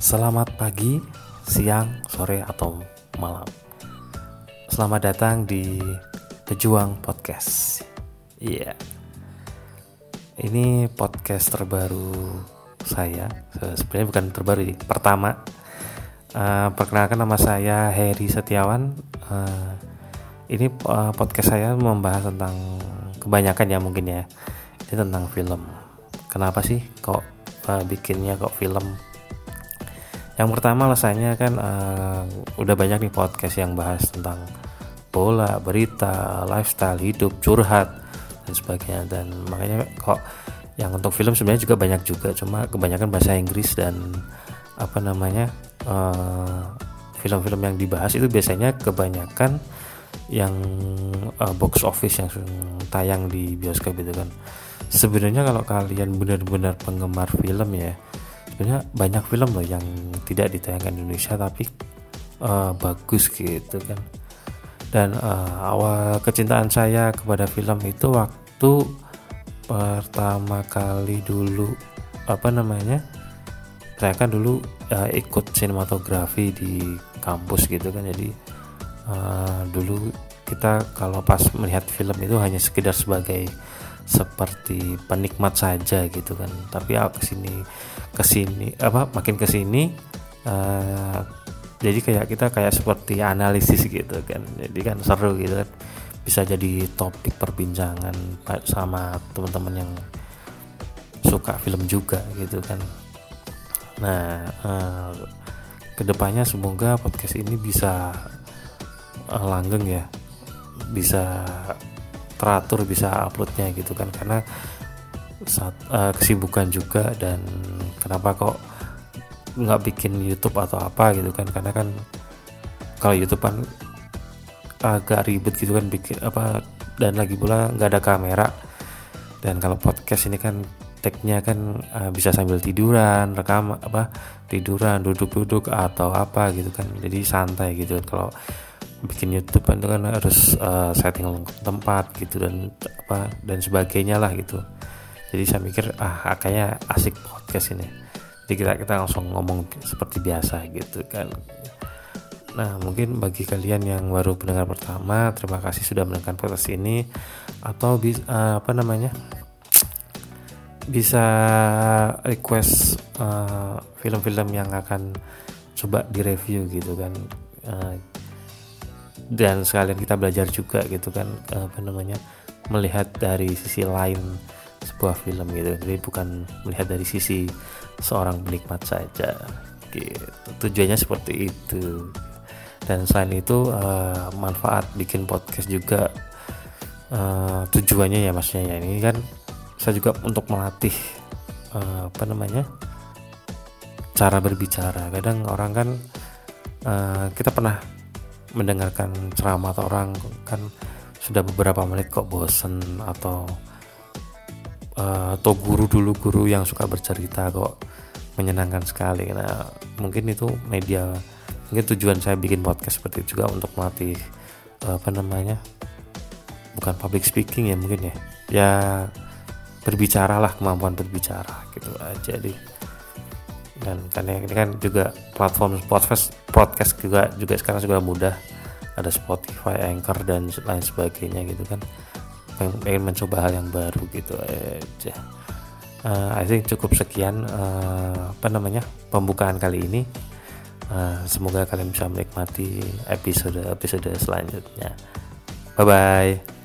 Selamat pagi, siang, sore, atau malam. Selamat datang di Pejuang Podcast. Iya. Yeah. Ini podcast terbaru saya. Sebenarnya bukan terbaru, ini pertama. Uh, perkenalkan nama saya Heri Setiawan. Uh, ini uh, podcast saya membahas tentang kebanyakan ya mungkin ya. Ini tentang film. Kenapa sih kok uh, bikinnya kok film? Yang pertama alasannya kan uh, udah banyak nih podcast yang bahas tentang bola, berita, lifestyle, hidup, curhat dan sebagainya. Dan makanya kok yang untuk film sebenarnya juga banyak juga. Cuma kebanyakan bahasa Inggris dan apa namanya eh, film-film yang dibahas itu biasanya kebanyakan yang uh, box office yang tayang di bioskop itu kan sebenarnya kalau kalian benar-benar penggemar film ya sebenarnya banyak film loh yang tidak ditayangkan di Indonesia tapi uh, bagus gitu kan. Dan uh, awal kecintaan saya kepada film itu waktu pertama kali dulu apa namanya saya kan dulu uh, ikut sinematografi di kampus gitu kan. Jadi uh, dulu kita kalau pas melihat film itu hanya sekedar sebagai seperti penikmat saja gitu kan. Tapi ya ke sini ke sini apa makin ke sini uh, jadi kayak kita kayak seperti analisis gitu kan. Jadi kan seru gitu kan. Bisa jadi topik perbincangan sama teman-teman yang suka film juga gitu kan. Nah uh, ke depannya semoga podcast ini bisa uh, langgeng ya. Bisa teratur bisa uploadnya gitu kan. Karena saat uh, kesibukan juga dan kenapa kok nggak bikin YouTube atau apa gitu kan. Karena kan kalau YouTube kan agak ribet gitu kan bikin apa dan lagi pula nggak ada kamera. Dan kalau podcast ini kan tagnya kan uh, bisa sambil tiduran rekam apa tiduran duduk-duduk atau apa gitu kan. Jadi santai gitu. Kalau bikin YouTube itu kan harus uh, setting tempat gitu dan apa dan sebagainya lah gitu. Jadi saya mikir ah kayaknya asik podcast ini. Jadi kita kita langsung ngomong seperti biasa gitu kan. Nah mungkin bagi kalian yang baru pendengar pertama terima kasih sudah mendengarkan podcast ini. Atau bisa uh, eh, apa namanya? Bisa request film-film uh, yang akan coba direview gitu kan. Uh, dan sekalian kita belajar juga gitu kan apa namanya melihat dari sisi lain sebuah film gitu. Jadi bukan melihat dari sisi seorang penikmat saja gitu. Tujuannya seperti itu. Dan selain itu uh, manfaat bikin podcast juga uh, tujuannya ya maksudnya ya ini kan saya juga untuk melatih uh, apa namanya cara berbicara. Kadang orang kan uh, kita pernah mendengarkan ceramah atau orang kan sudah beberapa menit kok bosen atau uh, atau guru dulu guru yang suka bercerita kok menyenangkan sekali. Nah mungkin itu media mungkin tujuan saya bikin podcast seperti itu juga untuk melatih uh, apa namanya bukan public speaking ya mungkin ya. Ya berbicara lah kemampuan berbicara gitu aja deh dan karena ini kan juga platform podcast podcast juga juga sekarang juga mudah. Ada Spotify, Anchor dan lain sebagainya gitu kan. Pengen, pengen mencoba hal yang baru gitu aja. Uh, I think cukup sekian uh, apa namanya pembukaan kali ini. Uh, semoga kalian bisa menikmati episode episode selanjutnya. Bye bye